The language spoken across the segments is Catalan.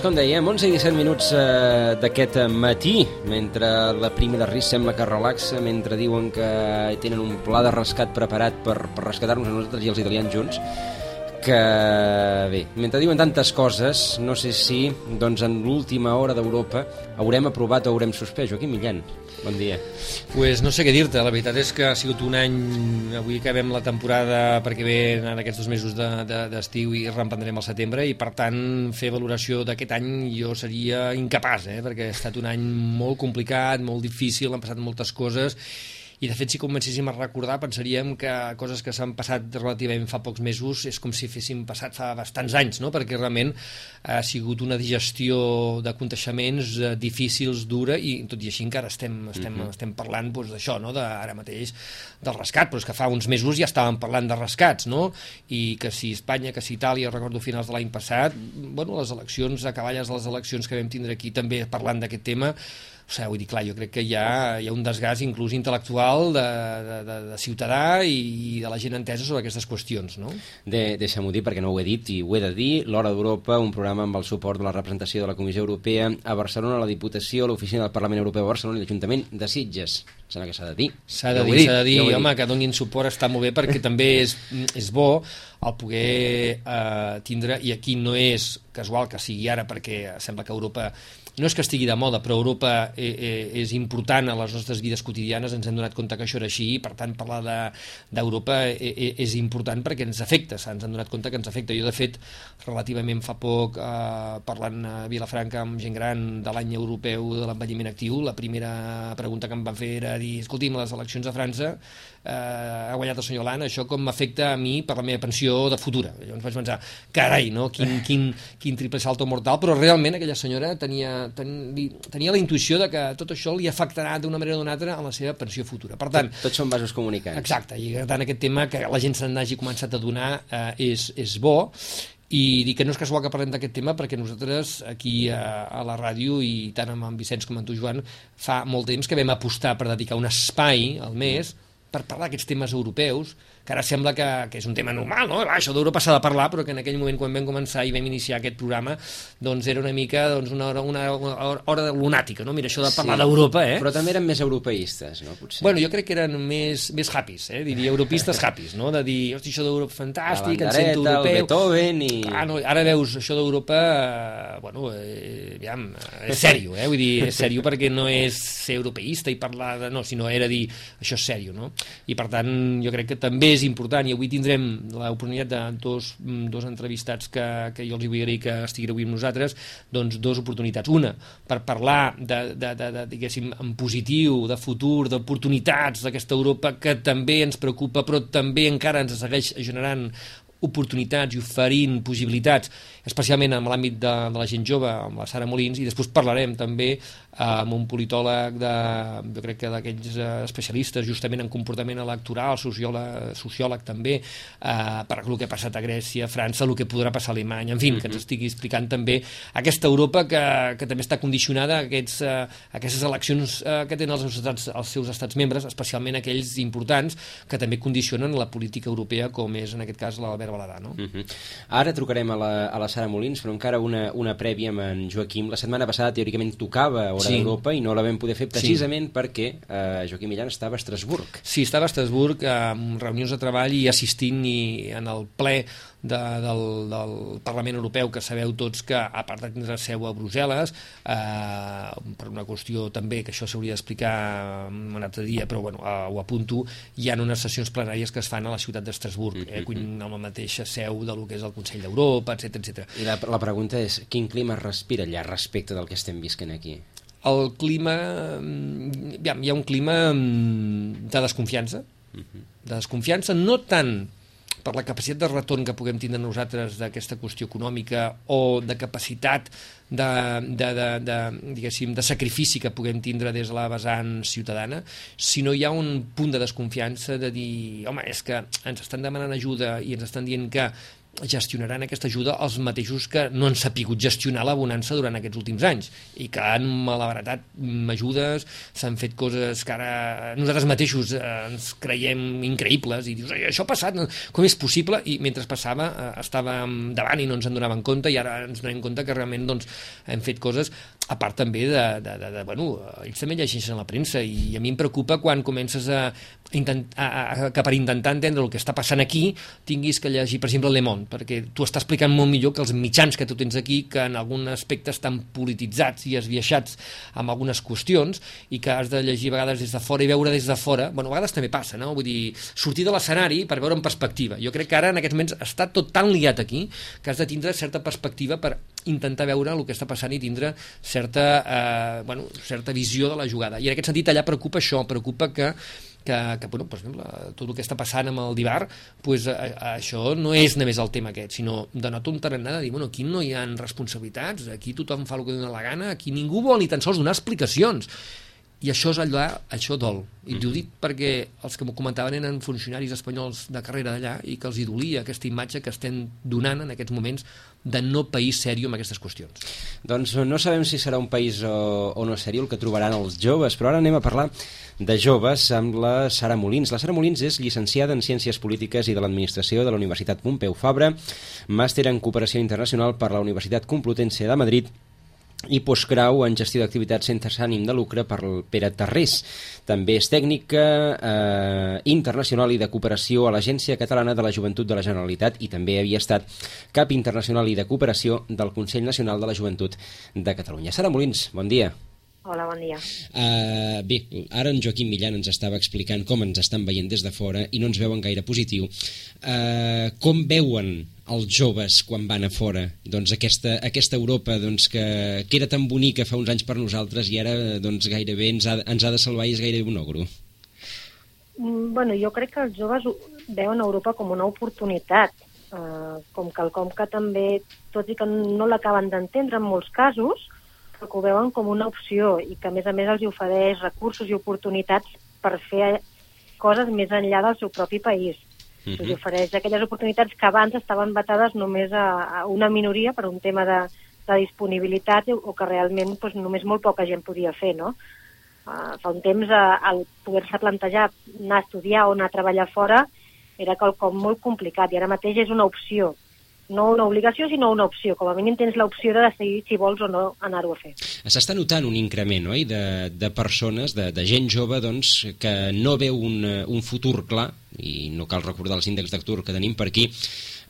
Doncs com dèiem, 11 i 17 minuts eh, d'aquest matí, mentre la prima de risc sembla que relaxa, mentre diuen que tenen un pla de rescat preparat per, per rescatar-nos a nosaltres i els italians junts, que bé, mentre diuen tantes coses, no sé si doncs en l'última hora d'Europa haurem aprovat o haurem suspès. Joaquim Millan, bon dia. Pues no sé què dir-te, la veritat és que ha sigut un any, avui acabem la temporada perquè ve en aquests dos mesos d'estiu de, de, i reemprendrem al setembre i per tant fer valoració d'aquest any jo seria incapaç, eh? perquè ha estat un any molt complicat, molt difícil, han passat moltes coses i de fet si comencéssim a recordar pensaríem que coses que s'han passat relativament fa pocs mesos és com si féssim passat fa bastants anys, no? perquè realment ha sigut una digestió de conteixements eh, difícils, dura i tot i així encara estem, estem, uh -huh. estem parlant doncs, d'això, no? de, ara mateix del rescat, però és que fa uns mesos ja estàvem parlant de rescats, no? i que si Espanya, que si Itàlia, recordo finals de l'any passat, bueno, les eleccions, a cavalles de les eleccions que vam tindre aquí també parlant d'aquest tema, o sigui, vull dir, clar, jo crec que hi ha, hi ha un desgast inclús intel·lectual de, de, de, de ciutadà i de la gent entesa sobre aquestes qüestions, no? De, Deixa-m'ho dir perquè no ho he dit i ho he de dir. L'Hora d'Europa, un programa amb el suport de la representació de la Comissió Europea a Barcelona, la Diputació, l'Oficina del Parlament Europeu a Barcelona i l'Ajuntament de Sitges. Sembla que s'ha de dir. S'ha de, dir, s'ha de dir, ja home, que donin suport està molt bé perquè també és, és bo el poder eh, tindre, i aquí no és casual que sigui ara perquè sembla que Europa no és que estigui de moda, però Europa eh, eh, és important a les nostres vides quotidianes, ens hem donat compte que això era així, i per tant parlar d'Europa de, eh, eh, és important perquè ens afecta, ens han donat compte que ens afecta. Jo, de fet, relativament fa poc, eh, parlant a Vilafranca amb gent gran de l'any europeu de l'envelliment actiu, la primera pregunta que em van fer era dir, escolti'm, les eleccions a França eh, ha guanyat el senyor Hollande, això com m'afecta a mi per la meva pensió de futura. Llavors vaig pensar, carai, no? quin, quin, quin triple salto mortal, però realment aquella senyora tenia ten, tenia la intuïció de que tot això li afectarà d'una manera o d'una altra a la seva pensió futura. Per tant, tot, tots són vasos comunicants. Exacte, i per tant aquest tema que la gent se n'hagi començat a donar eh, és, és bo i dic que no és casual que parlem d'aquest tema perquè nosaltres aquí a, a la ràdio i tant amb en Vicenç com amb tu Joan fa molt temps que vam apostar per dedicar un espai al mes per parlar d'aquests temes europeus que ara sembla que, que és un tema normal, no? Va, això d'Europa s'ha de parlar, però que en aquell moment quan vam començar i vam iniciar aquest programa, doncs era una mica doncs, una, hora, una, una hora lunàtica, no? Mira, això de parlar sí, d'Europa, eh? Però també eren més europeistes, no? Potser. Bueno, jo crec que eren més, més happies, eh? Diria europistes happies, no? De dir, hosti, això d'Europa fantàstic, em sento europeu. El Beethoven i... Ah, no, ara veus, això d'Europa, eh, bueno, eh, aviam, és sèrio, eh? Vull dir, és sèrio perquè no és ser europeista i parlar de... No, sinó era dir, això és sèrio, no? I per tant, jo crec que també és important, i avui tindrem l'oportunitat de dos, mm, dos entrevistats que, que jo els vull agrair que estiguin avui amb nosaltres, doncs dos oportunitats. Una, per parlar de, de, de, de diguéssim, en positiu, de futur, d'oportunitats d'aquesta Europa que també ens preocupa, però també encara ens segueix generant oportunitats i oferint possibilitats, especialment en l'àmbit de, de la gent jove, amb la Sara Molins, i després parlarem també amb un politòleg de, jo crec que d'aquells eh, especialistes justament en comportament electoral, sociòleg, sociòleg també, eh, per el que ha passat a Grècia, a França, el que podrà passar a Alemanya, en fi, mm -hmm. que ens mhm. estigui explicant també aquesta Europa que, que també està condicionada a, aquests, eh, a aquestes eleccions eh, que tenen els seus, estats, els seus estats membres, especialment aquells importants que també condicionen la política europea, com és en aquest cas l'Albert Baladà. No? Mm -hmm. Ara trucarem a la, a la Sara Molins, però encara una, una prèvia amb en Joaquim. La setmana passada teòricament tocava hora sí. d'Europa i no la vam poder fer precisament sí. perquè eh, Joaquim Millan estava a Estrasburg. Sí, estava a Estrasburg amb reunions de treball i assistint i en el ple de, del, del Parlament Europeu, que sabeu tots que, a part de tindre seu a Brussel·les, eh, per una qüestió també, que això s'hauria d'explicar un altre dia, però bueno, eh, ho apunto, hi ha unes sessions plenàries que es fan a la ciutat d'Estrasburg, eh, mm-hmm. amb la mateixa seu del que és el Consell d'Europa, etc etc. I la, la pregunta és, quin clima respira allà respecte del que estem visquent aquí? El clima... Mm, hi ha un clima mm, de desconfiança, mm-hmm. de desconfiança, no tant per la capacitat de retorn que puguem tindre nosaltres d'aquesta qüestió econòmica o de capacitat de, de, de, de, diguéssim, de sacrifici que puguem tindre des de la vessant ciutadana, sinó hi ha un punt de desconfiança de dir, home, és que ens estan demanant ajuda i ens estan dient que gestionaran aquesta ajuda els mateixos que no han sapigut gestionar la bonança durant aquests últims anys i que han malabaratat ajudes, s'han fet coses que ara nosaltres mateixos eh, ens creiem increïbles i dius, això ha passat, com és possible? I mentre passava eh, estàvem davant i no ens en donàvem compte i ara ens donem compte que realment doncs, hem fet coses a part també de, de, de, de bueno, ells també llegeixen la premsa i a mi em preocupa quan comences a, intent, a, a, que per intentar entendre el que està passant aquí tinguis que llegir, per exemple, Le Monde, perquè tu està explicant molt millor que els mitjans que tu tens aquí, que en algun aspecte estan polititzats i esbiaixats amb algunes qüestions i que has de llegir a vegades des de fora i veure des de fora, bueno, a vegades també passa, no? Vull dir, sortir de l'escenari per veure en perspectiva. Jo crec que ara en aquests moments està tot tan liat aquí que has de tindre certa perspectiva per intentar veure el que està passant i tindre certa, eh, bueno, certa visió de la jugada. I en aquest sentit allà preocupa això, preocupa que que, que bueno, per exemple, tot el que està passant amb el Divar, pues, a, a, això no és només el tema aquest, sinó denota un tarannà de dir, bueno, aquí no hi ha responsabilitats, aquí tothom fa el que dona la gana, aquí ningú vol ni tan sols donar explicacions i això és allà, això dol. I t'ho dic perquè els que m'ho comentaven eren funcionaris espanyols de carrera d'allà i que els hi dolia aquesta imatge que estem donant en aquests moments de no país sèrio amb aquestes qüestions. Doncs no sabem si serà un país o, o no sèrio el que trobaran els joves, però ara anem a parlar de joves amb la Sara Molins. La Sara Molins és llicenciada en Ciències Polítiques i de l'Administració de la Universitat Pompeu Fabra, màster en Cooperació Internacional per la Universitat Complutense de Madrid i postgrau en gestió d'activitats sense ànim de lucre per Pere Tarrés. També és tècnica eh, internacional i de cooperació a l'Agència Catalana de la Joventut de la Generalitat i també havia estat cap internacional i de cooperació del Consell Nacional de la Joventut de Catalunya. Sara Molins, bon dia. Hola, bon dia. Uh, bé, ara en Joaquim Millan ens estava explicant com ens estan veient des de fora i no ens veuen gaire positiu. Uh, com veuen els joves quan van a fora doncs aquesta, aquesta Europa doncs, que, que era tan bonica fa uns anys per nosaltres i ara doncs, gairebé ens ha, ens ha de salvar i és gairebé un ogro? Mm, bueno, jo crec que els joves veuen Europa com una oportunitat, eh, com quelcom que també, tot i que no l'acaben d'entendre en molts casos, però que ho veuen com una opció i que a més a més els ofereix recursos i oportunitats per fer coses més enllà del seu propi país. Uh -huh. Els ofereix aquelles oportunitats que abans estaven batades només a, a una minoria per un tema de, de disponibilitat o que realment doncs, només molt poca gent podia fer, no? Uh, fa un temps uh, el poder-se plantejar anar a estudiar o anar a treballar fora era quelcom molt complicat i ara mateix és una opció no una obligació, sinó una opció. Com a mínim tens l'opció de decidir si vols o no anar-ho a fer. S'està notant un increment, oi?, de, de persones, de, de gent jove, doncs, que no veu un, un futur clar, i no cal recordar els índexs d'actur que tenim per aquí,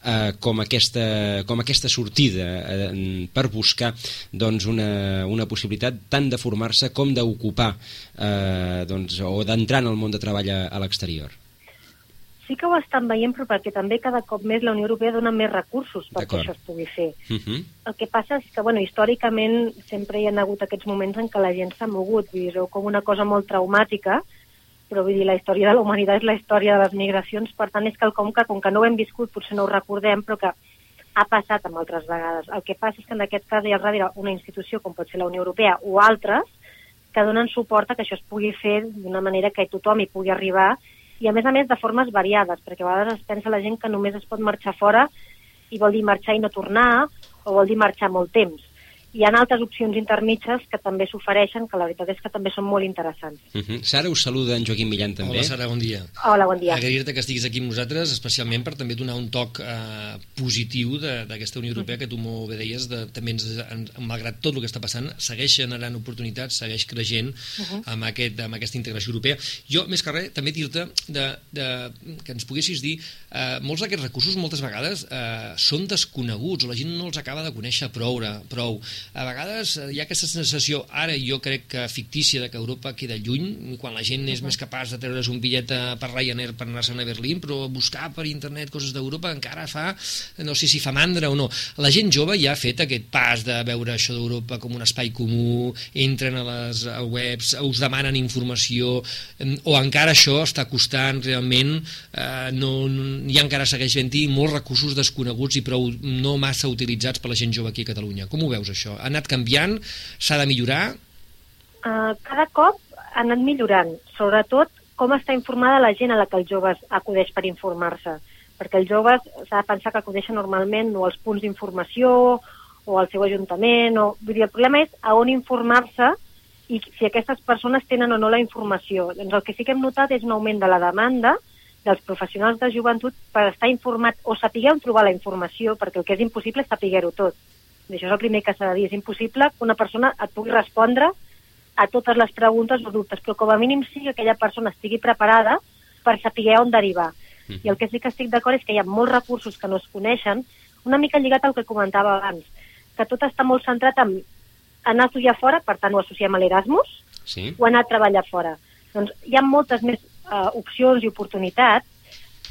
eh, com, aquesta, com aquesta sortida eh, per buscar doncs, una, una possibilitat tant de formar-se com d'ocupar eh, doncs, o d'entrar en el món de treball a, a l'exterior sí que ho estan veient, però perquè també cada cop més la Unió Europea dona més recursos perquè això es pugui fer. Uh mhm. -huh. El que passa és que, bueno, històricament sempre hi ha hagut aquests moments en què la gent s'ha mogut, vull dir, com una cosa molt traumàtica, però vull dir, la història de la humanitat és la història de les migracions, per tant és quelcom que, com que no ho hem viscut, potser no ho recordem, però que ha passat amb altres vegades. El que passa és que en aquest cas hi ha darrere una institució com pot ser la Unió Europea o altres que donen suport a que això es pugui fer d'una manera que tothom hi pugui arribar i a més a més de formes variades, perquè a vegades es pensa la gent que només es pot marxar fora i vol dir marxar i no tornar, o vol dir marxar molt temps. Hi ha altres opcions intermitges que també s'ofereixen, que la veritat és que també són molt interessants. Uh -huh. Sara, us saluda en Joaquim Millan també. Hola, Sara, bon dia. Hola, bon dia. Agrair-te que estiguis aquí amb nosaltres, especialment per també donar un toc eh, positiu d'aquesta Unió Europea, que tu molt bé deies, de, també ens, en, malgrat tot el que està passant, segueix generant oportunitats, segueix creixent uh -huh. amb, aquest, amb aquesta integració europea. Jo, més que res, també dir-te de, de, que ens poguessis dir, eh, molts d'aquests recursos moltes vegades eh, són desconeguts, o la gent no els acaba de conèixer prou, prou a vegades eh, hi ha aquesta sensació, ara jo crec que fictícia, de que Europa queda lluny, quan la gent és més capaç de treure's un bitllet per Ryanair per anar-se'n a Berlín, però buscar per internet coses d'Europa encara fa, no sé si fa mandra o no. La gent jove ja ha fet aquest pas de veure això d'Europa com un espai comú, entren a les webs, us demanen informació, o encara això està costant realment, eh, no, ja encara segueix fent-hi molts recursos desconeguts i prou no massa utilitzats per la gent jove aquí a Catalunya. Com ho veus, això? Ha anat canviant? S'ha de millorar? Uh, cada cop ha anat millorant, sobretot com està informada la gent a la que els joves acudeix per informar-se. Perquè els joves s'ha de pensar que acudeixen normalment o als punts d'informació o al seu ajuntament. O... Vull dir, el problema és a on informar-se i si aquestes persones tenen o no la informació. Doncs el que sí que hem notat és un augment de la demanda dels professionals de joventut per estar informat o saber on trobar la informació, perquè el que és impossible és saber-ho tot. I això és el primer que s'ha de dir. És impossible que una persona et pugui respondre a totes les preguntes o dubtes, però com a mínim sí que aquella persona estigui preparada per saber on derivar. Mm. I el que sí que estic d'acord és que hi ha molts recursos que no es coneixen, una mica lligat al que comentava abans, que tot està molt centrat en anar a estudiar fora, per tant ho associem a l'Erasmus, sí. o anar a treballar fora. Doncs hi ha moltes més uh, opcions i oportunitats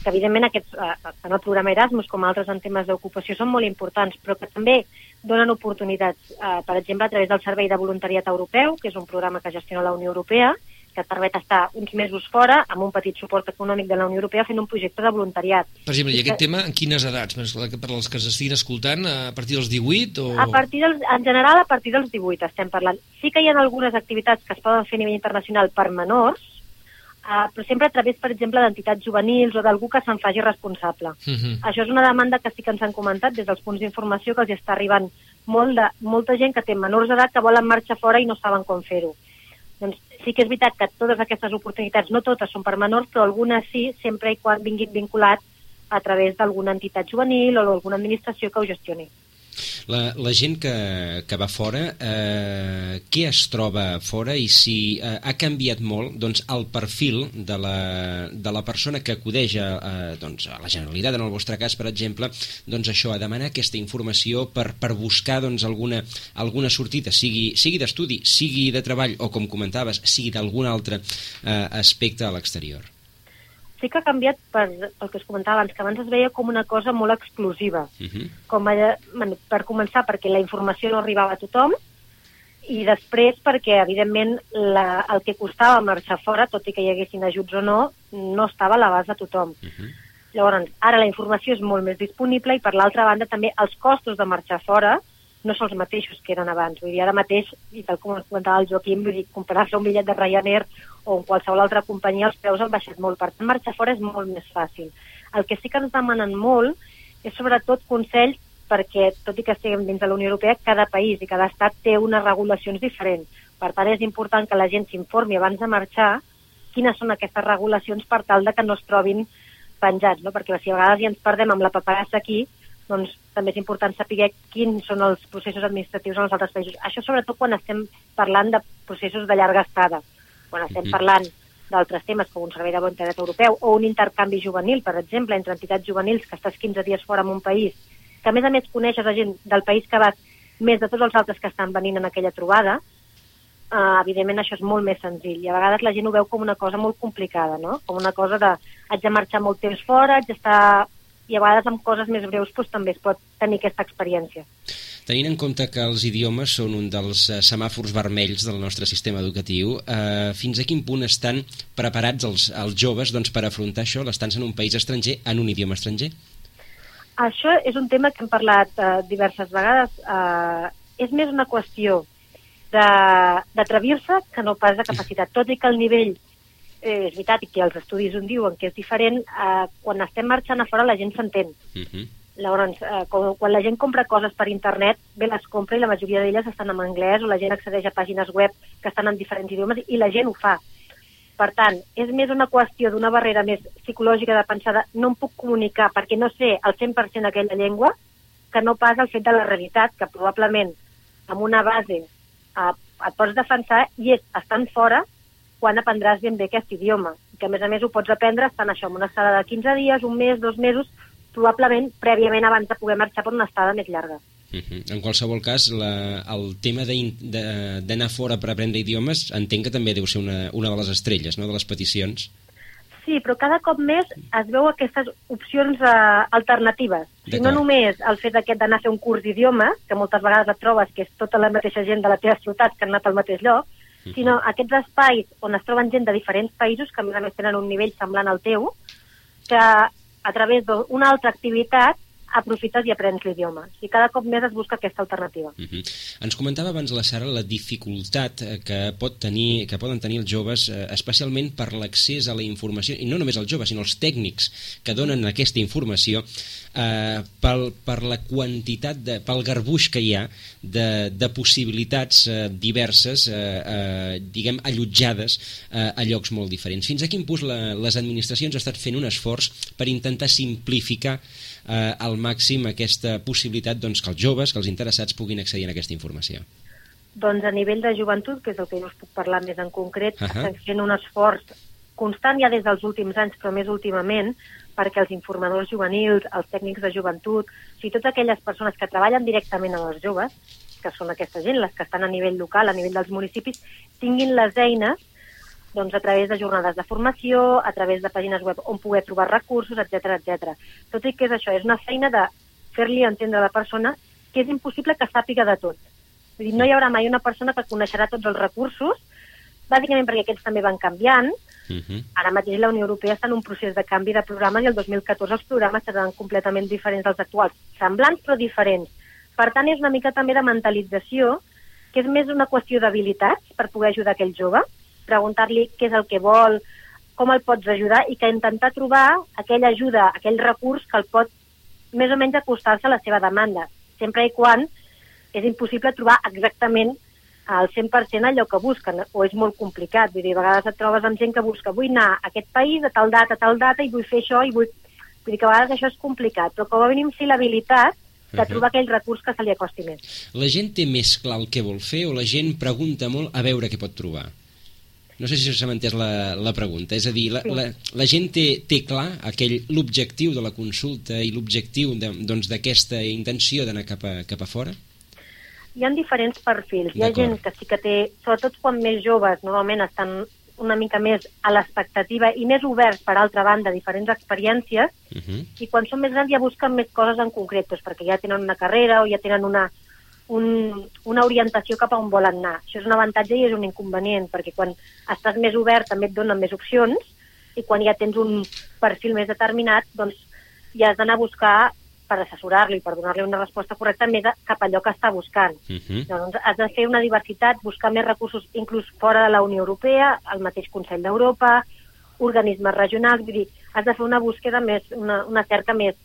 que evidentment aquests, eh, tant el programa Erasmus com altres en temes d'ocupació són molt importants, però que també donen oportunitats, eh, per exemple, a través del Servei de Voluntariat Europeu, que és un programa que gestiona la Unió Europea, que et permet estar uns mesos fora amb un petit suport econòmic de la Unió Europea fent un projecte de voluntariat. Per exemple, i aquest que... tema en quines edats? Per als que s'estiguin escoltant, a partir dels 18? O... A partir dels, en general, a partir dels 18 estem parlant. Sí que hi ha algunes activitats que es poden fer a nivell internacional per menors, uh, però sempre a través, per exemple, d'entitats juvenils o d'algú que se'n faci responsable. Uh mhm. -huh. Això és una demanda que sí que ens han comentat des dels punts d'informació que els està arribant molt de, molta gent que té menors d'edat que volen marxar fora i no saben com fer-ho. Doncs sí que és veritat que totes aquestes oportunitats, no totes són per menors, però algunes sí, sempre i quan vinguin vinculats a través d'alguna entitat juvenil o d'alguna administració que ho gestioni. La, la gent que, que va fora, eh, què es troba fora i si eh, ha canviat molt doncs, el perfil de la, de la persona que acudeix a, a, doncs, a la Generalitat, en el vostre cas, per exemple, doncs això, a demanar aquesta informació per, per buscar doncs, alguna, alguna sortida, sigui, sigui d'estudi, sigui de treball o, com comentaves, sigui d'algun altre eh, aspecte a l'exterior sí que ha canviat per el que es comentava abans, que abans es veia com una cosa molt exclusiva. Uh -huh. com a, bueno, per començar, perquè la informació no arribava a tothom, i després perquè, evidentment, la, el que costava marxar fora, tot i que hi haguessin ajuts o no, no estava a l'abast de tothom. Uh -huh. Llavors, ara la informació és molt més disponible i, per l'altra banda, també els costos de marxar fora no són els mateixos que eren abans. Vull dir, ara mateix, i tal com comentava el Joaquim, vull dir, comparar-se un bitllet de Ryanair o en qualsevol altra companyia, els preus han baixat molt. Per tant, marxar fora és molt més fàcil. El que sí que ens demanen molt és sobretot consells perquè, tot i que estiguem dins de la Unió Europea, cada país i cada estat té unes regulacions diferents. Per tant, és important que la gent s'informi abans de marxar quines són aquestes regulacions per tal de que no es trobin penjats, no? perquè si a vegades ja ens perdem amb la paperassa aquí, doncs també és important saber quins són els processos administratius en els altres països. Això sobretot quan estem parlant de processos de llarga estada quan estem mm -hmm. parlant d'altres temes com un servei de voluntariat europeu o un intercanvi juvenil, per exemple, entre entitats juvenils que estàs 15 dies fora en un país, que a més a més coneixes a gent del país que vas més de tots els altres que estan venint en aquella trobada, uh, evidentment això és molt més senzill. I a vegades la gent ho veu com una cosa molt complicada, no? Com una cosa de haig de marxar molt temps fora, haig d'estar... I a vegades amb coses més breus doncs, també es pot tenir aquesta experiència. Tenint en compte que els idiomes són un dels eh, semàfors vermells del nostre sistema educatiu, eh, fins a quin punt estan preparats els, els joves doncs, per afrontar això, l'estança en un país estranger, en un idioma estranger? Això és un tema que hem parlat eh, diverses vegades. Eh, és més una qüestió d'atrevir-se que no pas de capacitat. Tot i que el nivell eh, és veritat que els estudis on diuen que és diferent, eh, quan estem marxant a fora la gent s'entén. Uh -huh Llavors, eh, quan, quan la gent compra coses per internet, bé les compra i la majoria d'elles estan en anglès o la gent accedeix a pàgines web que estan en diferents idiomes i la gent ho fa. Per tant, és més una qüestió d'una barrera més psicològica de pensar de no em puc comunicar perquè no sé al 100% aquella llengua que no pas el fet de la realitat, que probablement amb una base eh, et pots defensar i és estant fora quan aprendràs ben bé aquest idioma. Que a més a més ho pots aprendre estant això, en una estada de 15 dies, un mes, dos mesos, probablement prèviament abans de poder marxar per una estada més llarga. Uh -huh. En qualsevol cas, la, el tema d'anar fora per aprendre idiomes entenc que també deu ser una, una de les estrelles, no?, de les peticions. Sí, però cada cop més es veu aquestes opcions eh, alternatives. Si no només el fet aquest d'anar a fer un curs d'idiomes, que moltes vegades et trobes que és tota la mateixa gent de la teva ciutat que han anat al mateix lloc. Sinó aquests espais on es troben gent de diferents països, que a més a més tenen un nivell semblant al teu, que a través d'una altra activitat aprofites i aprens l'idioma. I cada cop més es busca aquesta alternativa. Uh -huh. Ens comentava abans la Sara la dificultat eh, que, pot tenir, que poden tenir els joves, eh, especialment per l'accés a la informació, i no només els joves, sinó els tècnics que donen aquesta informació, eh, pel, per la quantitat, de, pel garbuix que hi ha de, de possibilitats eh, diverses, eh, eh, diguem, allotjades eh, a llocs molt diferents. Fins a quin punt la, les administracions han estat fent un esforç per intentar simplificar eh, al màxim aquesta possibilitat doncs, que els joves, que els interessats puguin accedir a aquesta informació? Doncs a nivell de joventut, que és el que jo us puc parlar més en concret, uh -huh. estem fent un esforç constant ja des dels últims anys, però més últimament, perquè els informadors juvenils, els tècnics de joventut, o sigui, totes aquelles persones que treballen directament amb els joves, que són aquesta gent, les que estan a nivell local, a nivell dels municipis, tinguin les eines doncs, a través de jornades de formació, a través de pàgines web on poder trobar recursos, etc etc. Tot i que és això, és una feina de fer-li entendre a la persona que és impossible que sàpiga de tot. Vull dir, no hi haurà mai una persona que coneixerà tots els recursos, bàsicament perquè aquests també van canviant. Uh mhm. -huh. Ara mateix la Unió Europea està en un procés de canvi de programes i el 2014 els programes seran completament diferents dels actuals. Semblants però diferents. Per tant, és una mica també de mentalització, que és més una qüestió d'habilitats per poder ajudar aquell jove, preguntar-li què és el que vol, com el pots ajudar i que intentar trobar aquella ajuda, aquell recurs que el pot més o menys acostar-se a la seva demanda, sempre i quan és impossible trobar exactament al 100% allò que busquen, o és molt complicat. Vull dir, a vegades et trobes amb gent que busca vull anar a aquest país a tal data, a tal data, i vull fer això, i vull... Vull dir que a vegades això és complicat, però com a mínim sí l'habilitat de trobar aquell recurs que se li acosti més. La gent té més clar el que vol fer o la gent pregunta molt a veure què pot trobar? No sé si s'ha entès la, la pregunta. És a dir, la, la, la gent té, té clar aquell l'objectiu de la consulta i l'objectiu doncs, d'aquesta doncs, intenció d'anar cap, a, cap a fora? Hi ha diferents perfils. Hi ha gent que sí que té, sobretot quan més joves, normalment estan una mica més a l'expectativa i més oberts, per altra banda, a diferents experiències, uh -huh. i quan són més grans ja busquen més coses en concret, doncs perquè ja tenen una carrera o ja tenen una, un, una orientació cap a on volen anar. Això és un avantatge i és un inconvenient, perquè quan estàs més obert també et donen més opcions i quan ja tens un perfil més determinat, doncs ja has d'anar a buscar per assessorar-li, per donar-li una resposta correcta més cap allò que està buscant. Uh. -huh. Doncs has de fer una diversitat, buscar més recursos inclús fora de la Unió Europea, el mateix Consell d'Europa, organismes regionals, vull dir, has de fer una búsqueda més, una, una cerca més,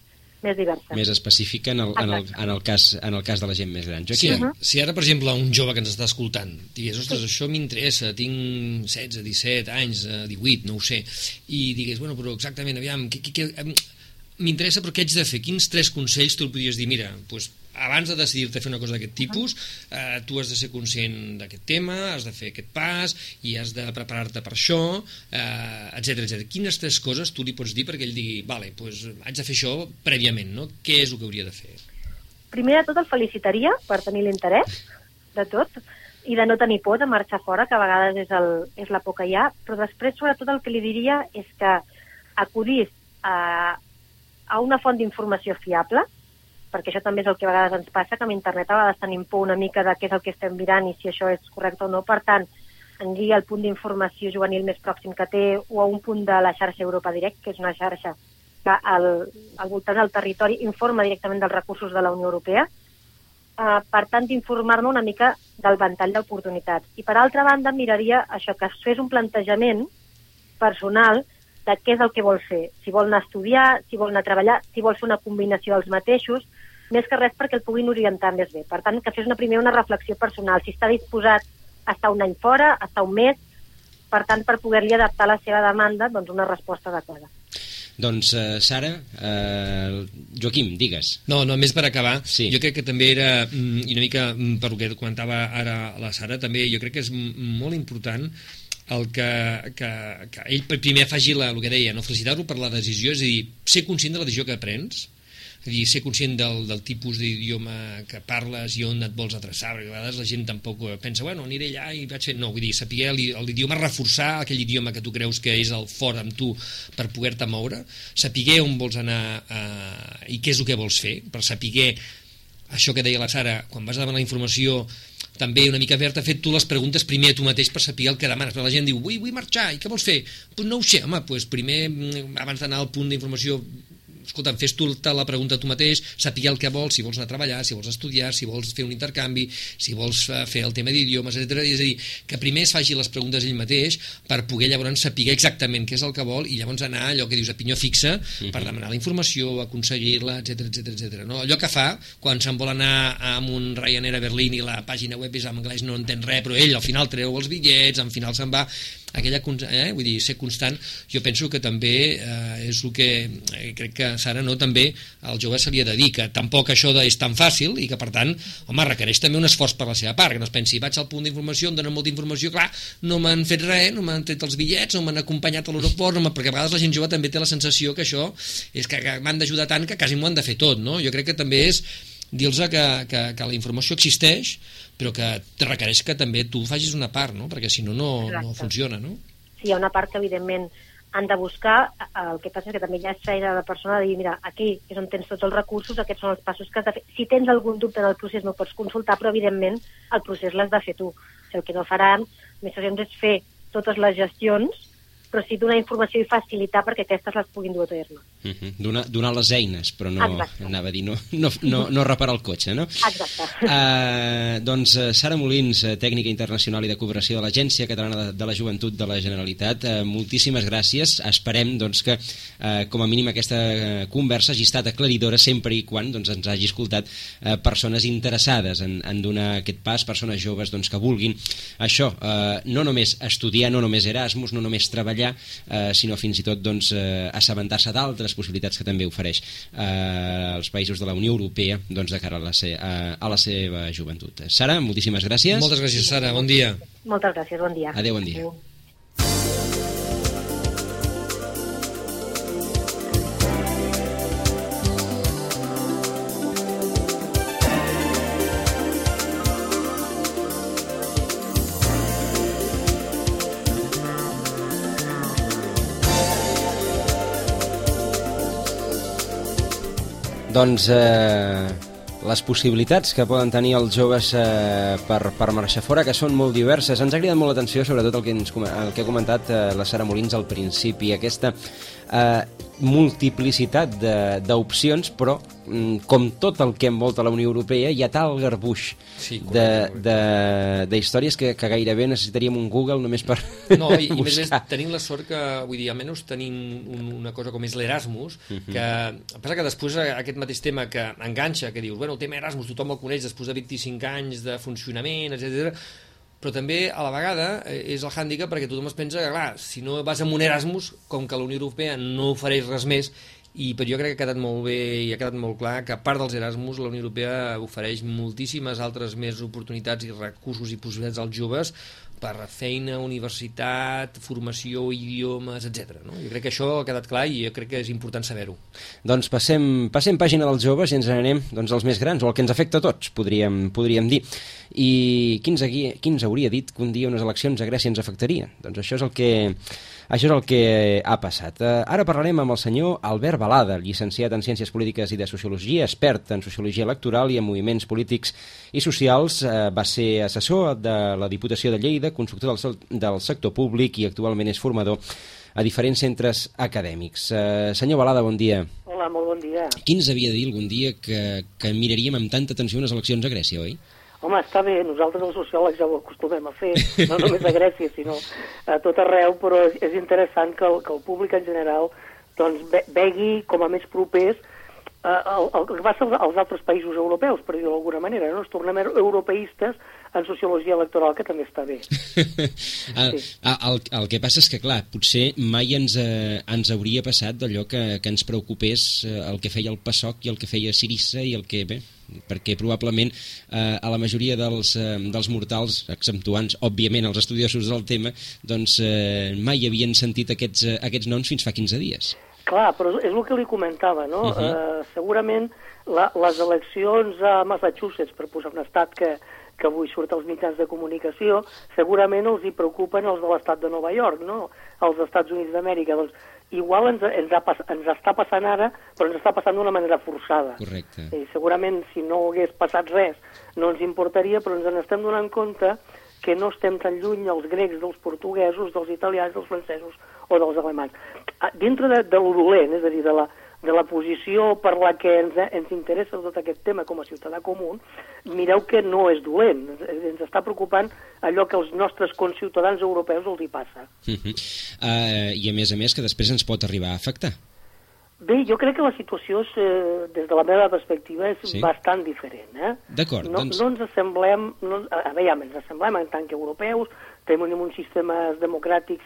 més diversa. Més específica en el, en el, en el, cas, en el cas de la gent més gran. Jo sí, uh -huh. Si ara, per exemple, un jove que ens està escoltant digués, ostres, sí. això m'interessa, tinc 16, 17 anys, 18, no ho sé, i digués, bueno, però exactament, aviam, què, què, què, m'interessa però què haig de fer? Quins tres consells tu el podries dir? Mira, doncs, abans de decidir-te fer una cosa d'aquest tipus, eh, tu has de ser conscient d'aquest tema, has de fer aquest pas i has de preparar-te per això, eh, etc etc. Quines tres coses tu li pots dir perquè ell digui, vale, doncs haig de fer això prèviament, no? Què és el que hauria de fer? Primer de tot el felicitaria per tenir l'interès de tot i de no tenir por de marxar fora, que a vegades és, el, és la por que hi ha, però després sobretot el que li diria és que acudís a, a una font d'informació fiable, perquè això també és el que a vegades ens passa, que amb internet a vegades tenim por una mica de què és el que estem mirant i si això és correcte o no. Per tant, en guia el punt d'informació juvenil més pròxim que té o a un punt de la xarxa Europa Direct, que és una xarxa que al, al voltant del territori informa directament dels recursos de la Unió Europea. Uh, per tant, d'informar-me una mica del ventall d'oportunitats. I per altra banda, miraria això, que es fes un plantejament personal de què és el que vol fer, si vol anar a estudiar, si vol anar a treballar, si vol fer una combinació dels mateixos, més que res perquè el puguin orientar més bé. Per tant, que fes una primer una reflexió personal, si està disposat a estar un any fora, a estar un mes, per tant, per poder-li adaptar la seva demanda, doncs una resposta adequada. Doncs, uh, Sara, uh, Joaquim, digues. No, només per acabar, Sí. jo crec que també era, mm, i una mica mm, per lo que comentava ara la Sara, també jo crec que és molt important el que, que, que ell primer faci la, el que deia, no felicitar-lo per la decisió, és a dir, ser conscient de la decisió que prens, és dir, ser conscient del, del tipus d'idioma que parles i on et vols adreçar, perquè a vegades la gent tampoc pensa, bueno, aniré allà i vaig fer... No, vull dir, saber l'i- l'idioma, reforçar aquell idioma que tu creus que és el fort amb tu per poder-te moure, saber on vols anar eh, i què és el que vols fer, per saber això que deia la Sara, quan vas a demanar informació també una mica haver-te fet tu les preguntes primer a tu mateix per saber el que demanes. Però la gent diu, vull, vull marxar, i què vols fer? Pues no ho sé, home, pues primer, mm, abans d'anar al punt d'informació, escolta, fes tu la pregunta tu mateix, saber el que vols, si vols anar a treballar, si vols estudiar, si vols fer un intercanvi, si vols eh, fer el tema d'idiomes, etc. És a dir, que primer es faci les preguntes ell mateix per poder llavors saber exactament què és el que vol i llavors anar allò que dius a pinyó fixa per demanar la informació, aconseguir-la, etc etc etc. No? Allò que fa quan se'n vol anar amb un Ryanair a Berlín i la pàgina web és en anglès no entén res, però ell al final treu els bitllets, al final se'n va aquella, eh, vull dir, ser constant jo penso que també eh, és el que eh, crec que Sara no, també al jove se li ha de dir que tampoc això de, és tan fàcil i que per tant, home, requereix també un esforç per la seva part, que no es pensi, vaig al punt d'informació em donen molta informació, clar, no m'han fet res no m'han tret els bitllets, no m'han acompanyat a l'aeroport no perquè a vegades la gent jove també té la sensació que això és que m'han d'ajudar tant que quasi m'ho han de fer tot, no? Jo crec que també és dir-los que, que, que la informació existeix però que te requereix que també tu facis una part, no? perquè si no, no, no funciona, no? Sí, hi ha una part que, evidentment, han de buscar. eh, El que passa és que també ja és feina de la persona de dir, mira, aquí és on tens tots els recursos, aquests són els passos que has de fer. Si tens algun dubte en el procés, no pots consultar, però, evidentment, el procés l'has de fer tu. O sigui, el que no faran administracions és fer totes les gestions, però sí donar informació i facilitar perquè aquestes les puguin dur a terme. Uh -huh. donar, donar les eines, però no, Exacte. anava a dir, no, no, no, no reparar el cotxe, no? Exacte. Uh, doncs uh, Sara Molins, uh, tècnica internacional i de cooperació de l'Agència Catalana de, de la Joventut de la Generalitat, uh, moltíssimes gràcies. Esperem doncs, que, uh, com a mínim, aquesta conversa hagi estat aclaridora sempre i quan doncs, ens hagi escoltat uh, persones interessades en, en donar aquest pas, persones joves doncs, que vulguin això, uh, no només estudiar, no només Erasmus, no només treballar, uh, sinó fins i tot doncs, uh, assabentar-se d'altres possibilitats que també ofereix uh, els països de la Unió Europea doncs, de cara a la, se, a, a la seva joventut. Sara, moltíssimes gràcies. Moltes gràcies, Sara, bon dia. Moltes gràcies, bon dia. Adéu, bon dia. Adéu. Doncs eh, les possibilitats que poden tenir els joves eh, per, per marxar fora, que són molt diverses. Ens ha cridat molt l'atenció, sobretot el que, ens, el que ha comentat eh, la Sara Molins al principi, aquesta eh, multiplicitat de- d'opcions, però mm, com tot el que envolta la Unió Europea, hi ha tal garbuix Sí, de, correcte, de, de històries que, que gairebé necessitaríem un Google només per No, i, i més, buscar. tenim la sort que, vull dir, almenys tenim un, una cosa com és l'Erasmus, Mhm. que passa que després eh, aquest mateix tema que enganxa, que dius, bueno, el tema Erasmus tothom el coneix després de 25 anys de funcionament, etc però també a la vegada eh, és el hàndicap perquè tothom es pensa que, clar, si no vas amb un Erasmus, com que la Unió Europea no ofereix res més, i però jo crec que ha quedat molt bé i ha quedat molt clar que a part dels Erasmus la Unió Europea ofereix moltíssimes altres més oportunitats i recursos i possibilitats als joves per feina, universitat, formació, idiomes, etc. No? Jo crec que això ha quedat clar i jo crec que és important saber-ho. Doncs passem, passem pàgina dels joves i ens n'anem doncs, als més grans, o el que ens afecta a tots, podríem, podríem dir. I qui ens, qui ens hauria dit que un dia unes eleccions a Grècia ens afectarien? Doncs això és el que, això és el que ha passat. Eh, ara parlarem amb el senyor Albert Balada, llicenciat en Ciències Polítiques i de Sociologia, expert en Sociologia Electoral i en Moviments Polítics i Socials. Eh, va ser assessor de la Diputació de Lleida, consultor del, del sector públic i actualment és formador a diferents centres acadèmics. Eh, senyor Balada, bon dia. Hola, molt bon dia. Qui ens havia de dir algun dia que, que miraríem amb tanta atenció unes eleccions a Grècia, oi? Home, està bé, nosaltres els sociòlegs ja ho acostumem a fer, no només a Grècia, sinó a tot arreu, però és, interessant que el, que el públic en general doncs, ve, vegui com a més propers el, el que passa als altres països europeus, per dir-ho d'alguna manera. No? Ens tornem europeistes en sociologia electoral, que també està bé. el, sí. el, el que passa és que, clar, potser mai ens, eh, ens hauria passat d'allò que, que ens preocupés eh, el que feia el PASOK i el que feia Sirissa i el que, bé, perquè probablement eh, a la majoria dels, eh, dels mortals, exceptuants, òbviament, els estudiosos del tema, doncs eh, mai havien sentit aquests, eh, aquests noms fins fa 15 dies. Clar, però és el que li comentava, no? Uh -huh. eh, segurament la, les eleccions a Massachusetts, per posar un estat que, que avui surt als mitjans de comunicació, segurament els hi preocupen els de l'estat de Nova York, no? Els Estats Units d'Amèrica. Doncs igual ens, ens, ha, ens està passant ara, però ens està passant d'una manera forçada. Correcte. I segurament, si no hagués passat res, no ens importaria, però ens n'estem donant compte que no estem tan lluny els grecs dels portuguesos, dels italians, dels francesos o dels alemanys. Ah, dintre de, de lo dolent, és a dir, de la, de la posició per la que ens, ens interessa tot aquest tema com a ciutadà comú, mireu que no és dolent. Ens, està preocupant allò que als nostres conciutadans europeus els hi passa. Uh -huh. uh, I a més a més que després ens pot arribar a afectar. Bé, jo crec que la situació, és, eh, des de la meva perspectiva, és sí? bastant diferent. Eh? D'acord, no, doncs... No ens assemblem, no, a veure, ens assemblem en tant que europeus, tenim uns sistemes democràtics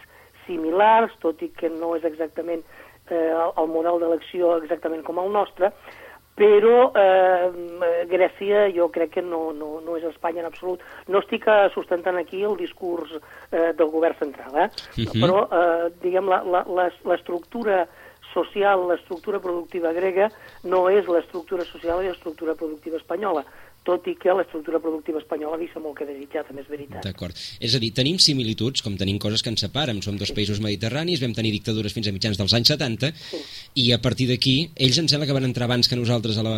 similars, tot i que no és exactament eh, el model d'elecció exactament com el nostre, però eh, Grècia jo crec que no, no, no és Espanya en absolut. No estic eh, sustentant aquí el discurs eh, del govern central, eh? Uh -huh. però eh, diguem l'estructura social, l'estructura productiva grega no és l'estructura social i l'estructura productiva espanyola tot i que l'estructura productiva espanyola deixa molt que desitjar, també és veritat. D'acord. És a dir, tenim similituds, com tenim coses que ens separen. Som dos sí. països mediterranis, vam tenir dictadures fins a mitjans dels anys 70, sí. i a partir d'aquí, ells em sembla que van entrar abans que nosaltres a la,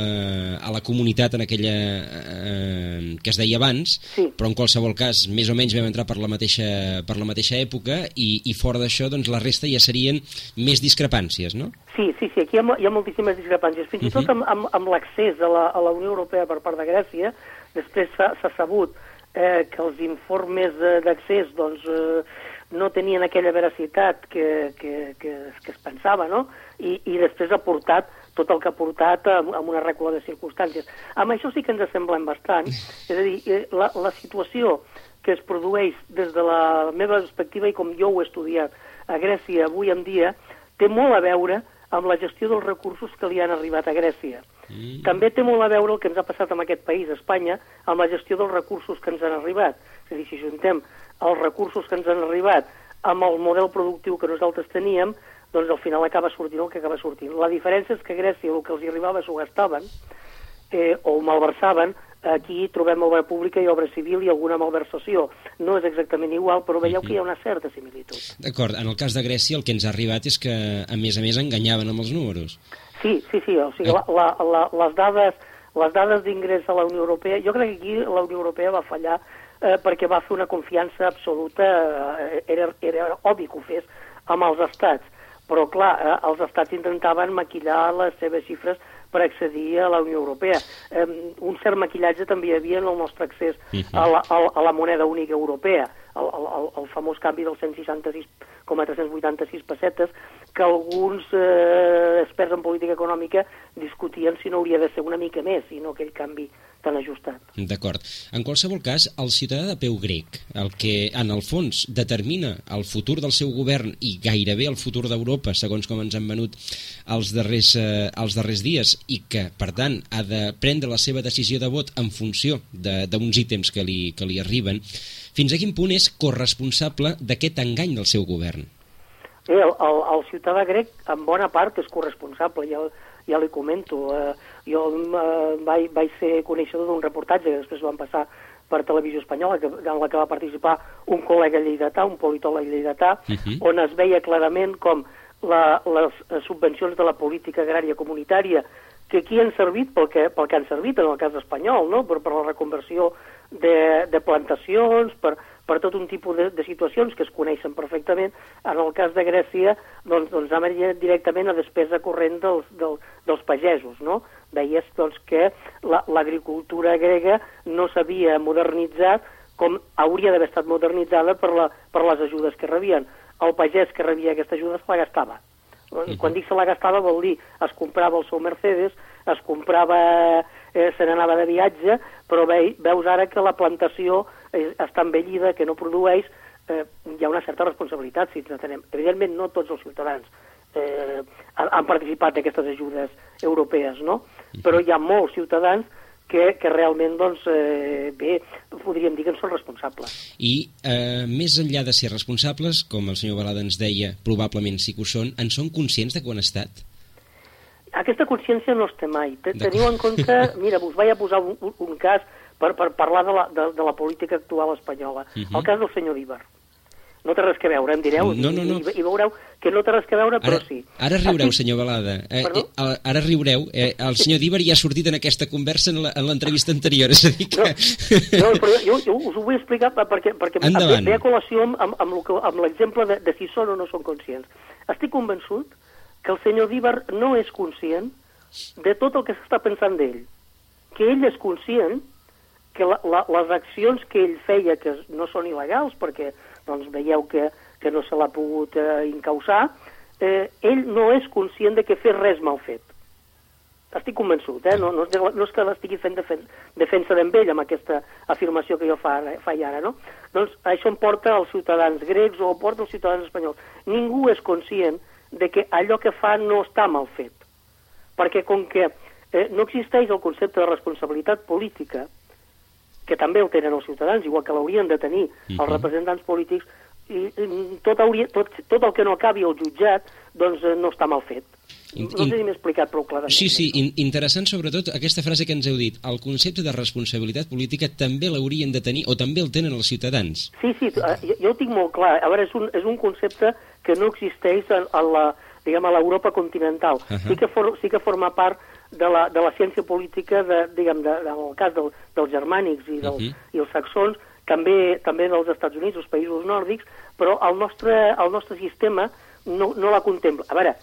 a la comunitat en aquella eh, que es deia abans, sí. però en qualsevol cas, més o menys vam entrar per la mateixa, per la mateixa època, i, i fora d'això, doncs la resta ja serien més discrepàncies, no? Sí, sí, sí, aquí hi ha, hi ha moltíssimes discrepàncies. Fins uh -huh. i tot mhm. amb, amb, amb l'accés a, la, a la Unió Europea per part de Grècia, després s'ha sabut eh, que els informes d'accés doncs, eh, no tenien aquella veracitat que, que, que, que es pensava, no? I, I després ha portat tot el que ha portat amb, amb una recula de circumstàncies. Amb això sí que ens assemblem bastant. És a dir, eh, la, la situació que es produeix des de la meva perspectiva i com jo ho he estudiat a Grècia avui en dia té molt a veure amb la gestió dels recursos que li han arribat a Grècia. Mm. També té molt a veure el que ens ha passat en aquest país, Espanya, amb la gestió dels recursos que ens han arribat. És a dir, si juntem els recursos que ens han arribat amb el model productiu que nosaltres teníem, doncs al final acaba sortint el que acaba sortint. La diferència és que a Grècia el que els arribava s'ho gastaven, eh, o malversaven, aquí trobem obra pública i obra civil i alguna malversació. No és exactament igual, però veieu que hi ha una certa similitud. D'acord, en el cas de Grècia el que ens ha arribat és que, a més a més, enganyaven amb els números. Sí, sí, sí, o sigui, la, la, la, les dades les dades d'ingrés a la Unió Europea, jo crec que aquí la Unió Europea va fallar eh, perquè va fer una confiança absoluta, eh, era, era obvi que ho fes, amb els estats, però clar, eh, els estats intentaven maquillar les seves xifres per accedir a la Unió Europea. Eh, un cert maquillatge també hi havia en el nostre accés -huh. a, la, a, a la moneda única europea, el, el, el famós canvi dels 166,386 pessetes, que alguns eh, experts en política econòmica discutien si no hauria de ser una mica més i no aquell canvi tan ajustat. D'acord. En qualsevol cas, el ciutadà de peu grec, el que en el fons determina el futur del seu govern i gairebé el futur d'Europa, segons com ens han venut els darrers, eh, els darrers dies, i que, per tant, ha de prendre la seva decisió de vot en funció d'uns ítems que li, que li arriben, fins a quin punt és corresponsable d'aquest engany del seu govern? Bé, el, el, el ciutadà grec en bona part és corresponsable, ja, ja li comento. Eh, jo eh, vaig, vaig ser coneixedor d'un reportatge que després van passar per Televisió Espanyola, que, en la que va participar un col·lega lleidatà, un politòleg lleidatà, uh -huh. on es veia clarament com la, les subvencions de la política agrària comunitària, que aquí han servit pel que, pel que han servit en el cas espanyol, no? per, per la reconversió de, de plantacions, per, per tot un tipus de, de situacions que es coneixen perfectament. En el cas de Grècia, doncs, doncs anava directament a despesa corrent dels, del, dels pagesos, no? Veies doncs, que l'agricultura la, grega no s'havia modernitzat com hauria d'haver estat modernitzada per, la, per les ajudes que rebien. El pagès que rebia aquesta ajuda se la gastava. I quan dic se la gastava vol dir es comprava el seu Mercedes, es comprava, eh, se n'anava de viatge, però ve, veus ara que la plantació és, està envellida, que no produeix, eh, hi ha una certa responsabilitat, si tenem. Evidentment, no tots els ciutadans eh, han participat d'aquestes ajudes europees, no? Però hi ha molts ciutadans que, que realment, doncs, eh, bé, podríem dir que en són responsables. I eh, més enllà de ser responsables, com el senyor Balada ens deia, probablement sí que ho són, en són conscients de quan ha estat? Aquesta consciència no es té mai. Teniu en compte, mira, us vaig a posar un, un cas per, per parlar de la, de, de la política actual espanyola. Uh -huh. El cas del senyor Ibar. No té res que veure, em direu, no, no, no. I, i veureu que no té res que veure, però ara, sí. Ara riureu, senyor Balada. Eh, eh, ara riureu. Eh, el senyor Díbar ja ha sortit en aquesta conversa en l'entrevista anterior, és a dir que... No, no però jo, jo us ho vull explicar perquè, perquè Endavant. ve a col·lació amb, amb, amb l'exemple de, de si són o no són conscients. Estic convençut que el senyor Díbar no és conscient de tot el que s'està pensant d'ell. Que ell és conscient que la, la, les accions que ell feia, que no són il·legals, perquè doncs, veieu que, que no se l'ha pogut eh, incausar, eh, ell no és conscient de que fer res mal fet. Estic convençut, eh? no, no, és, no és que l'estigui fent defen defensa d'en ell amb aquesta afirmació que jo fa, faig ara, no? Doncs això em porta als ciutadans grecs o porta als ciutadans espanyols. Ningú és conscient de que allò que fa no està mal fet. Perquè com que eh, no existeix el concepte de responsabilitat política, que també el tenen els ciutadans, igual que l'haurien de tenir els representants polítics, i, i tot, hauria, tot, tot el que no acabi al jutjat doncs eh, no està mal fet. In, no sé si m'he explicat prou clarament. Sí, sí, in, interessant sobretot aquesta frase que ens heu dit. El concepte de responsabilitat política també l'haurien de tenir, o també el tenen els ciutadans. Sí, sí, jo, jo ho tinc molt clar. A veure, és un, és un concepte que no existeix en, en la, diguem, a l'Europa continental. Uh -huh. sí, que for, sí que forma part de la, de la ciència política, de, diguem, de, del cas del, dels germànics i, dels, uh -huh. i els saxons, també, també dels Estats Units, els països nòrdics, però el nostre, el nostre sistema no, no la contempla. A veure,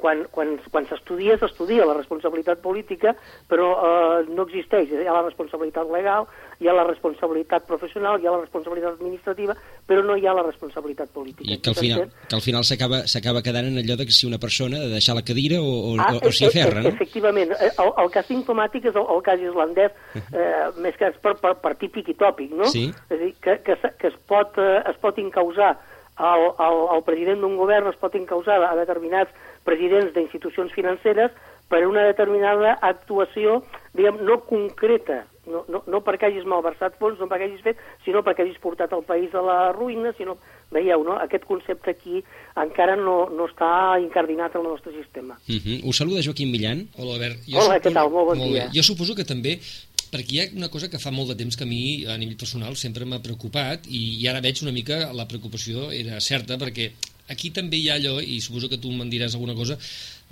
quan, quan, quan s'estudia, s'estudia la responsabilitat política, però eh, no existeix. Hi ha la responsabilitat legal, hi ha la responsabilitat professional, hi ha la responsabilitat administrativa, però no hi ha la responsabilitat política. I que al final, que al final s'acaba quedant en allò de que si una persona ha de deixar la cadira o, o, ah, o, o s'hi aferra, no? Efectivament. Eh, el, el cas simptomàtic és el, el cas islandès, eh, més que per, per, per típic i tòpic, no? Sí. És a dir, que, que, que es, pot, eh, es pot incausar el, el, el president d'un govern es pot incausar a determinats presidents d'institucions financeres per una determinada actuació, diguem, no concreta, no, no, no perquè hagis malversat fons, no perquè hagis fet, sinó perquè hagis portat el país a la ruïna, sinó, veieu, no? aquest concepte aquí encara no, no està incardinat en el nostre sistema. Uh -huh. Us saluda Joaquim Millan. Hola, Albert. Jo Hola, què tal? Molt bon molt dia. Bé. Jo suposo que també perquè hi ha una cosa que fa molt de temps que a mi, a nivell personal, sempre m'ha preocupat i, ara veig una mica la preocupació era certa, perquè aquí també hi ha allò, i suposo que tu me'n diràs alguna cosa,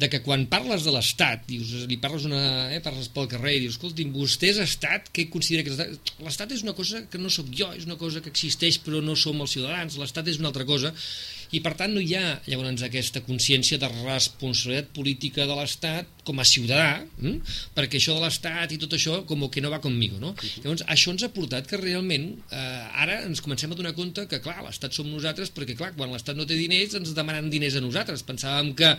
de que quan parles de l'Estat, dius, li parles, una, eh, parles pel carrer i dius, escolti'm, vostè és Estat, què considera que és l'Estat? L'Estat és una cosa que no sóc jo, és una cosa que existeix però no som els ciutadans, l'Estat és una altra cosa, i per tant no hi ha llavors aquesta consciència de responsabilitat política de l'Estat com a ciutadà, hm? perquè això de l'Estat i tot això com que no va conmigo, no? Llavors això ens ha portat que realment eh, ara ens comencem a donar compte que clar, l'Estat som nosaltres perquè clar, quan l'Estat no té diners ens demanen diners a nosaltres, pensàvem que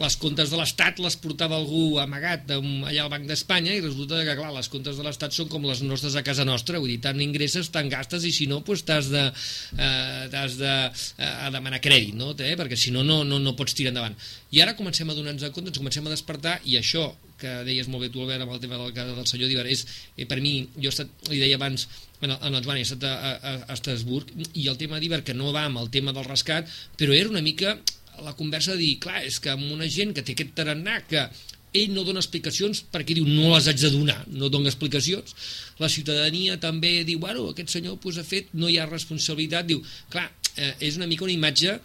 les comptes de l'Estat les portava algú amagat allà al Banc d'Espanya i resulta que, clar, les comptes de l'Estat són com les nostres a casa nostra, vull dir, tant ingresses, tant gastes i si no, doncs t'has de, eh, de eh, demanar crèdit, no? Eh? perquè si no, no, no, no pots tirar endavant. I ara comencem a donar-nos compte, ens comencem a despertar i això que deies molt bé tu, Albert, amb el tema del, del senyor Divar, és, eh, per mi, jo he estat, li deia abans, en el, en el Joan, he estat a, a, a Estrasburg, i el tema d'Iber, que no va amb el tema del rescat, però era una mica la conversa de dir, clar, és que amb una gent que té aquest tarannà que ell no dona explicacions perquè diu no les haig de donar, no dona explicacions. La ciutadania també diu bueno, aquest senyor pues, ha fet, no hi ha responsabilitat. Diu, clar, eh, és una mica una imatge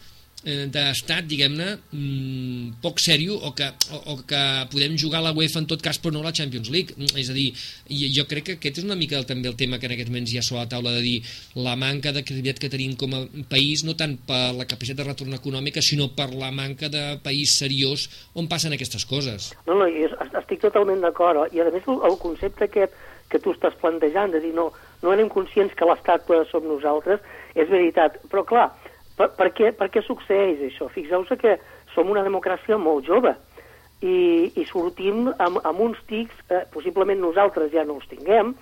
d'estat, diguem-ne, mm, poc sèrio o que, o, o que podem jugar a la UEFA en tot cas però no a la Champions League. Mm, És a dir, jo crec que aquest és una mica també el tema que en aquests moments hi ha sobre la taula de dir la manca de credibilitat que tenim com a país, no tant per la capacitat de retorn econòmica, sinó per la manca de país seriós on passen aquestes coses. No, no, estic totalment d'acord. I a més el, concepte aquest que tu estàs plantejant, de dir no, no anem conscients que l'Estat som nosaltres, és veritat. Però clar, per, per, què, per què succeeix això? Fixeu-vos que som una democràcia molt jove i, i sortim amb, amb uns tics, eh, possiblement nosaltres ja no els tinguem,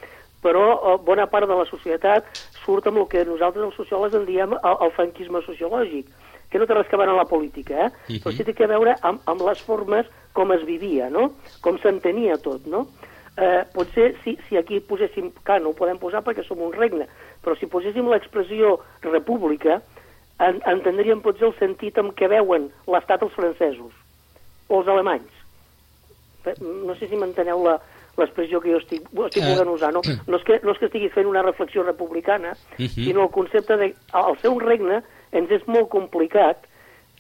però eh, bona part de la societat surt amb el que nosaltres els sociòlegs en diem el, el franquisme sociològic, que no té res que veure amb la política, eh? Uh -huh. però sí té que veure amb, amb les formes com es vivia, no? com s'entenia tot, no? Eh, potser si, si aquí poséssim, clar, no ho podem posar perquè som un regne, però si poséssim l'expressió república, en, entendríem potser el sentit amb què veuen l'estat els francesos o els alemanys. No sé si m'enteneu la, l'expressió que jo estic, estic uh, volent usar. No? No, és que, no és que estigui fent una reflexió republicana, uh -huh. sinó el concepte de... Al ser un regne ens és molt complicat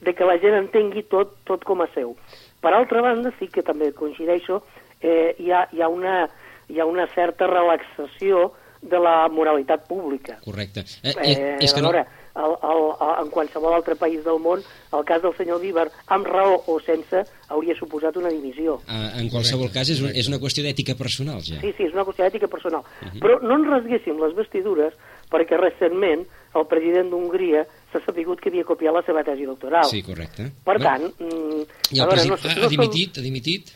de que la gent entengui tot, tot com a seu. Per altra banda, sí que també coincideixo, eh, hi, ha, hi, ha una, hi ha una certa relaxació de la moralitat pública. Correcte. Eh, eh, és que no... Veure, el, el, el, en qualsevol altre país del món, el cas del senyor Bíber, amb raó o sense, hauria suposat una dimissió. Uh, en qualsevol cas, és, un, és una qüestió d'ètica personal, ja. Sí, sí, és una qüestió d'ètica personal. Uh -huh. Però no ens rasguéssim les vestidures perquè recentment el president d'Hongria s'ha sabut que havia copiat la seva tesi doctoral. Sí, correcte. Per tant... Mm, I el president no, no, ha dimitit? Ha dimitit?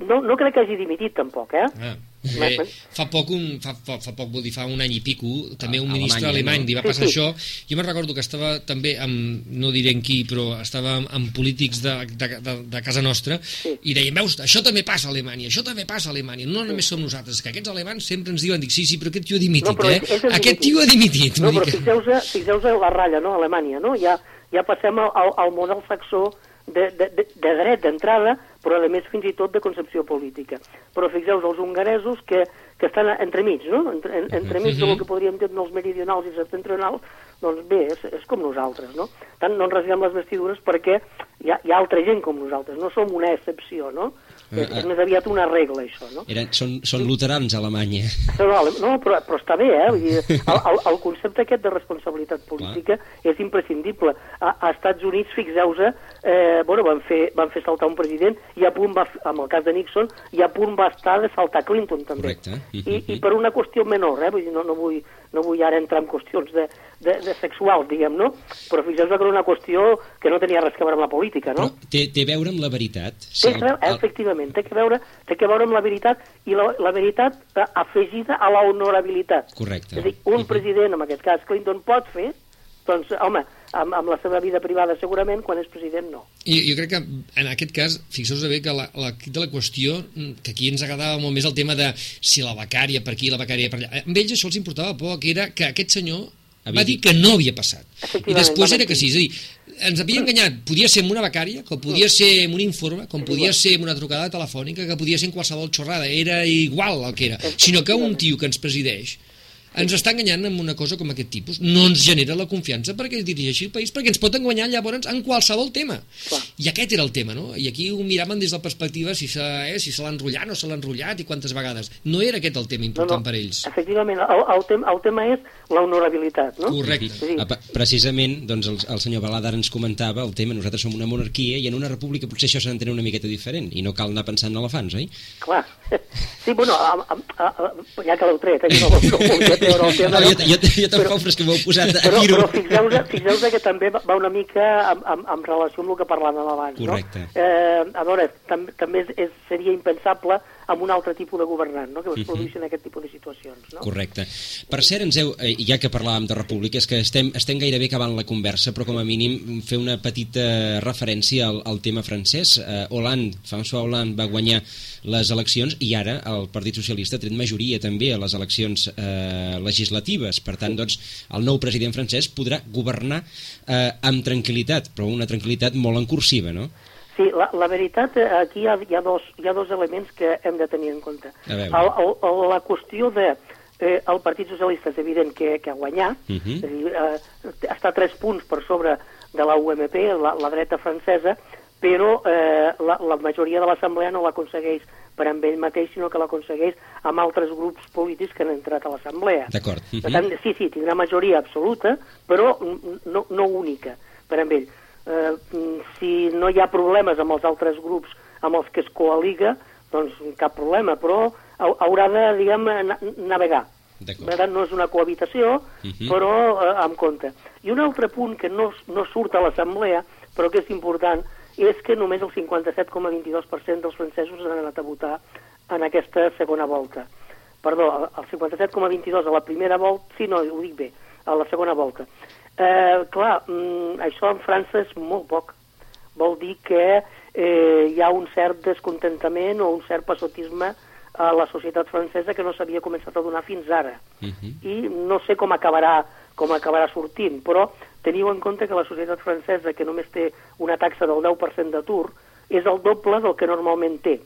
No, no crec que hagi dimitit, tampoc, eh? Ah. Bé, fa poc, un, fa, fa, fa poc, vull dir, fa un any i pico, també un ministre alemany no? li va passar sí, sí. això. Jo me'n recordo que estava també amb, no diré en qui, però estava amb, amb polítics de, de, de, de casa nostra sí. i deien, veus, això també passa a Alemanya, això també passa a Alemanya, no només som nosaltres, que aquests alemanys sempre ens diuen, dic, sí, sí, però aquest tio ha dimitit, no, eh? Aquest tio ha dimitit. No, però fixeu-vos fixeu la ratlla, no?, a Alemanya, no? Ja, ja passem al, al model saxó de, de, de, de dret d'entrada, però a més fins i tot de concepció política. Però fixeu-vos, els hongaresos que, que estan entremig, no? Entre, en, entremig del que podríem dir els meridionals i septentrionals, doncs bé, és, és com nosaltres, no? Tant no ens rasguem les vestidures perquè hi ha, hi ha altra gent com nosaltres, no som una excepció, no? És, és més aviat una regla, això, no? Eren, són, són luterans a Alemanya. No, no però, però està bé, eh? Vull dir, el, el, el concepte aquest de responsabilitat política Clar. és imprescindible. A, a Estats Units, fixeu-vos, eh, bueno, van fer, van fer saltar un president i a punt va, amb el cas de Nixon, i a punt va estar de saltar Clinton, també. Correcte. I, I per una qüestió menor, eh? Vull dir, no, no, vull, no vull ara entrar en qüestions de, de, de sexuals, diguem, no? Però fixeu-vos que era una qüestió que no tenia res a veure amb la política, no? Però té, té a veure amb la veritat. Sí, té, el, el... efectivament, té que, veure, té que veure amb la veritat i la, la veritat afegida a la honorabilitat. Correcte. És a dir, un president, en aquest cas Clinton, pot fer, doncs, home, amb, amb la seva vida privada segurament, quan és president no. I jo crec que en aquest cas, fixeu-vos bé que la, la, de la qüestió, que aquí ens agradava molt més el tema de si la becària per aquí, la becària per allà, amb ells això els importava poc, era que aquest senyor va dir que no havia passat. I després era que sí, és a dir, ens havia enganyat, podia ser amb una becària, com podia ser amb un informe, com podia ser amb una trucada telefònica, que podia ser en qualsevol xorrada, era igual el que era, sinó que un tio que ens presideix ens està enganyant amb una cosa com aquest tipus. No ens genera la confiança perquè es dirigeixi el país, perquè ens pot enganyar llavors en qualsevol tema. Clar. I aquest era el tema, no? I aquí ho miraven des de la perspectiva si se, eh, si se l'ha enrotllat o se l'ha enrotllat i quantes vegades. No era aquest el tema important no, no. per ells. Efectivament, el, el, tema, el tema és la honorabilitat, no? Correcte. Sí. Ah, precisament, doncs, el, el senyor Baladar ens comentava el tema, nosaltres som una monarquia i en una república potser això s'ha d'entendre una miqueta diferent i no cal anar pensant en elefants, oi? Clar. Sí, bueno, a, a, a, a, ja que l'heu tret, eh, no, no, no, treure el tema. Jo, jo, jo tampoc, però és que m'heu posat a però, Però fixeu-vos fixeu que també va una mica amb, amb, amb relació amb el que parlàvem abans. Correcte. No? Eh, a veure, tam, també és, és, seria impensable amb un altre tipus de governant, no? que es produeixin uh -huh. aquest tipus de situacions. No? Correcte. Per cert, ens heu, eh, ja que parlàvem de república, és que estem, estem gairebé acabant la conversa, però com a mínim fer una petita referència al, al tema francès. Eh, Hollande, François Hollande va guanyar les eleccions i ara el Partit Socialista ha tret majoria també a les eleccions eh, legislatives. Per tant, doncs, el nou president francès podrà governar eh, amb tranquil·litat, però una tranquil·litat molt en cursiva, no? Sí, la, la veritat, eh, aquí hi ha, hi, ha dos, hi ha dos elements que hem de tenir en compte. El, el, la qüestió de eh, el Partit Socialista és evident que, que ha guanyat, uh -huh. és a dir, eh, està tres punts per sobre de la UMP, la, la dreta francesa, però eh, la, la majoria de l'Assemblea no l'aconsegueix per amb ell mateix, sinó que l'aconsegueix amb altres grups polítics que han entrat a l'Assemblea. D'acord. Per tant, sí, sí, tindrà majoria absoluta, però no, no única per amb ell. Eh, si no hi ha problemes amb els altres grups amb els que es coaliga, doncs cap problema, però haurà de, diguem, navegar. Per tant, no és una cohabitació, uh -huh. però eh, amb compte. I un altre punt que no, no surt a l'Assemblea, però que és important, és que només el 57,22% dels francesos han anat a votar en aquesta segona volta. Perdó, el 57,22 a la primera volta, sí, no, ho dic bé, a la segona volta. Eh, clar, mm, això en França és molt poc. Vol dir que eh, hi ha un cert descontentament o un cert passotisme a la societat francesa que no s'havia començat a donar fins ara. Uh -huh. I no sé com acabarà, com acabarà sortint, però teniu en compte que la societat francesa, que només té una taxa del 10% d'atur, és el doble del que normalment té.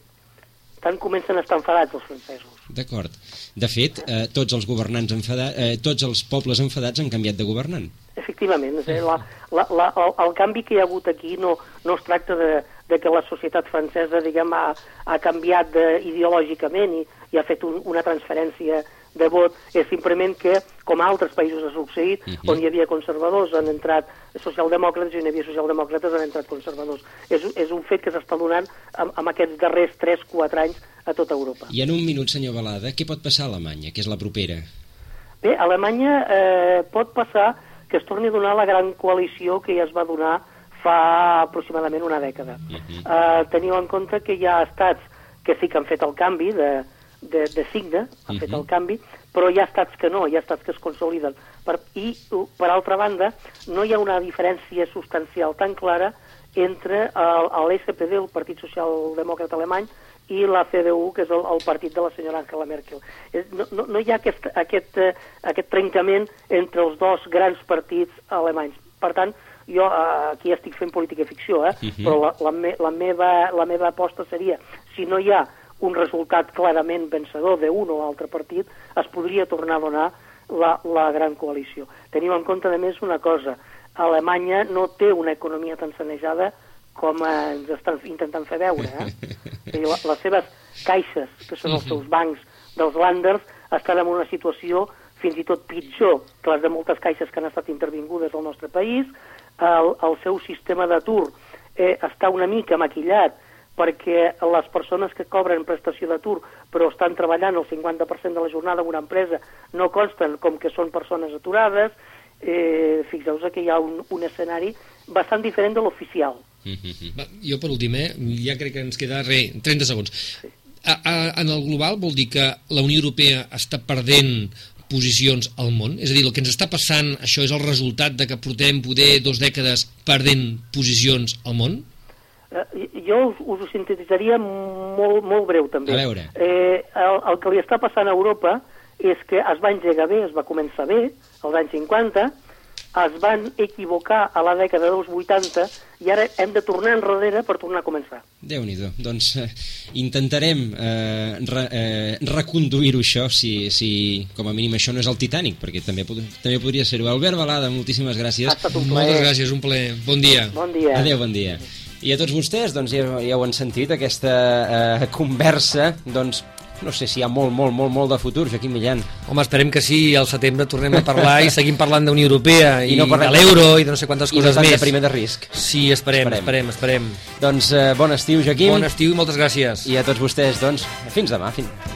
Tant comencen a estar enfadats els francesos. D'acord. De fet, eh, tots els governants enfadats, eh, tots els pobles enfadats han canviat de governant. Efectivament, és, eh, la, la, la, el, el canvi que hi ha hagut aquí no, no es tracta de, de que la societat francesa diguem, ha, ha canviat de, ideològicament i, i ha fet un, una transferència de vot, és simplement que, com a altres països ha succeït, uh mhm. -huh. on hi havia conservadors han entrat socialdemòcrates i on hi havia socialdemòcrates han entrat conservadors. És, és un fet que s'està donant amb, amb aquests darrers 3-4 anys a tota Europa. I en un minut, senyor Balada, què pot passar a Alemanya, que és la propera? Bé, a Alemanya eh, pot passar que es torni a donar la gran coalició que ja es va donar fa aproximadament una dècada. Uh -huh. uh, teniu en compte que hi ha estats que sí que han fet el canvi de, de, de signe, uh -huh. fet el canvi, però hi ha estats que no, hi ha estats que es consoliden. Per, I, per altra banda, no hi ha una diferència substancial tan clara entre l'SPD, el Partit Social Demòcrata Alemany, i la CDU, que és el, el partit de la senyora Angela Merkel. No, no, no hi ha aquest, aquest, uh, aquest trencament entre els dos grans partits alemanys. Per tant, jo uh, aquí estic fent política ficció, eh? Uh mhm. -huh. però la, la, me, la, meva, la meva aposta seria, si no hi ha un resultat clarament vencedor d'un o altre partit, es podria tornar a donar la, la gran coalició. Teniu en compte, a més, una cosa. Alemanya no té una economia tan sanejada com ens estan intentant fer veure. Eh? la, les seves caixes, que són els seus bancs dels Landers, estan en una situació fins i tot pitjor que les de moltes caixes que han estat intervingudes al nostre país, el, el seu sistema d'atur eh, està una mica maquillat perquè les persones que cobren prestació d'atur però estan treballant el 50% de la jornada en una empresa no consten com que són persones aturades, eh, fixeu-vos que hi ha un, un escenari bastant diferent de l'oficial. Mm -hmm. Jo, per últim, eh, ja crec que ens queda re, 30 segons. Sí. A, a, en el global vol dir que la Unió Europea està perdent posicions al món? És a dir, el que ens està passant, això és el resultat de que portem poder dos dècades perdent posicions al món? Eh, jo us, us ho sintetitzaria molt, molt breu, també. A veure. Eh, el, el que li està passant a Europa és que es va engegar bé, es va començar bé, als anys 50, es van equivocar a la dècada dels 80 i ara hem de tornar enrere per tornar a començar. déu nhi Doncs eh, intentarem eh, re, eh, reconduir-ho això si, si com a mínim això no és el Titanic, perquè també, també podria ser-ho. Albert Balada, moltíssimes gràcies. Ha estat un plaer. Moltes gràcies, un plaer. Bon dia. Bon dia. Adéu, bon dia. I a tots vostès, doncs ja, ja ho han sentit, aquesta eh, conversa, doncs no sé si hi ha molt, molt, molt, molt de futur, Joaquim Millan. Home, esperem que sí, al setembre tornem a parlar i seguim parlant d'Unió Europea i, I no de l'euro i de no sé quantes coses més. I de primer de risc. Sí, esperem, esperem, esperem. esperem. Doncs eh, bon estiu, Joaquim. Bon estiu i moltes gràcies. I a tots vostès, doncs, fins demà. Fins...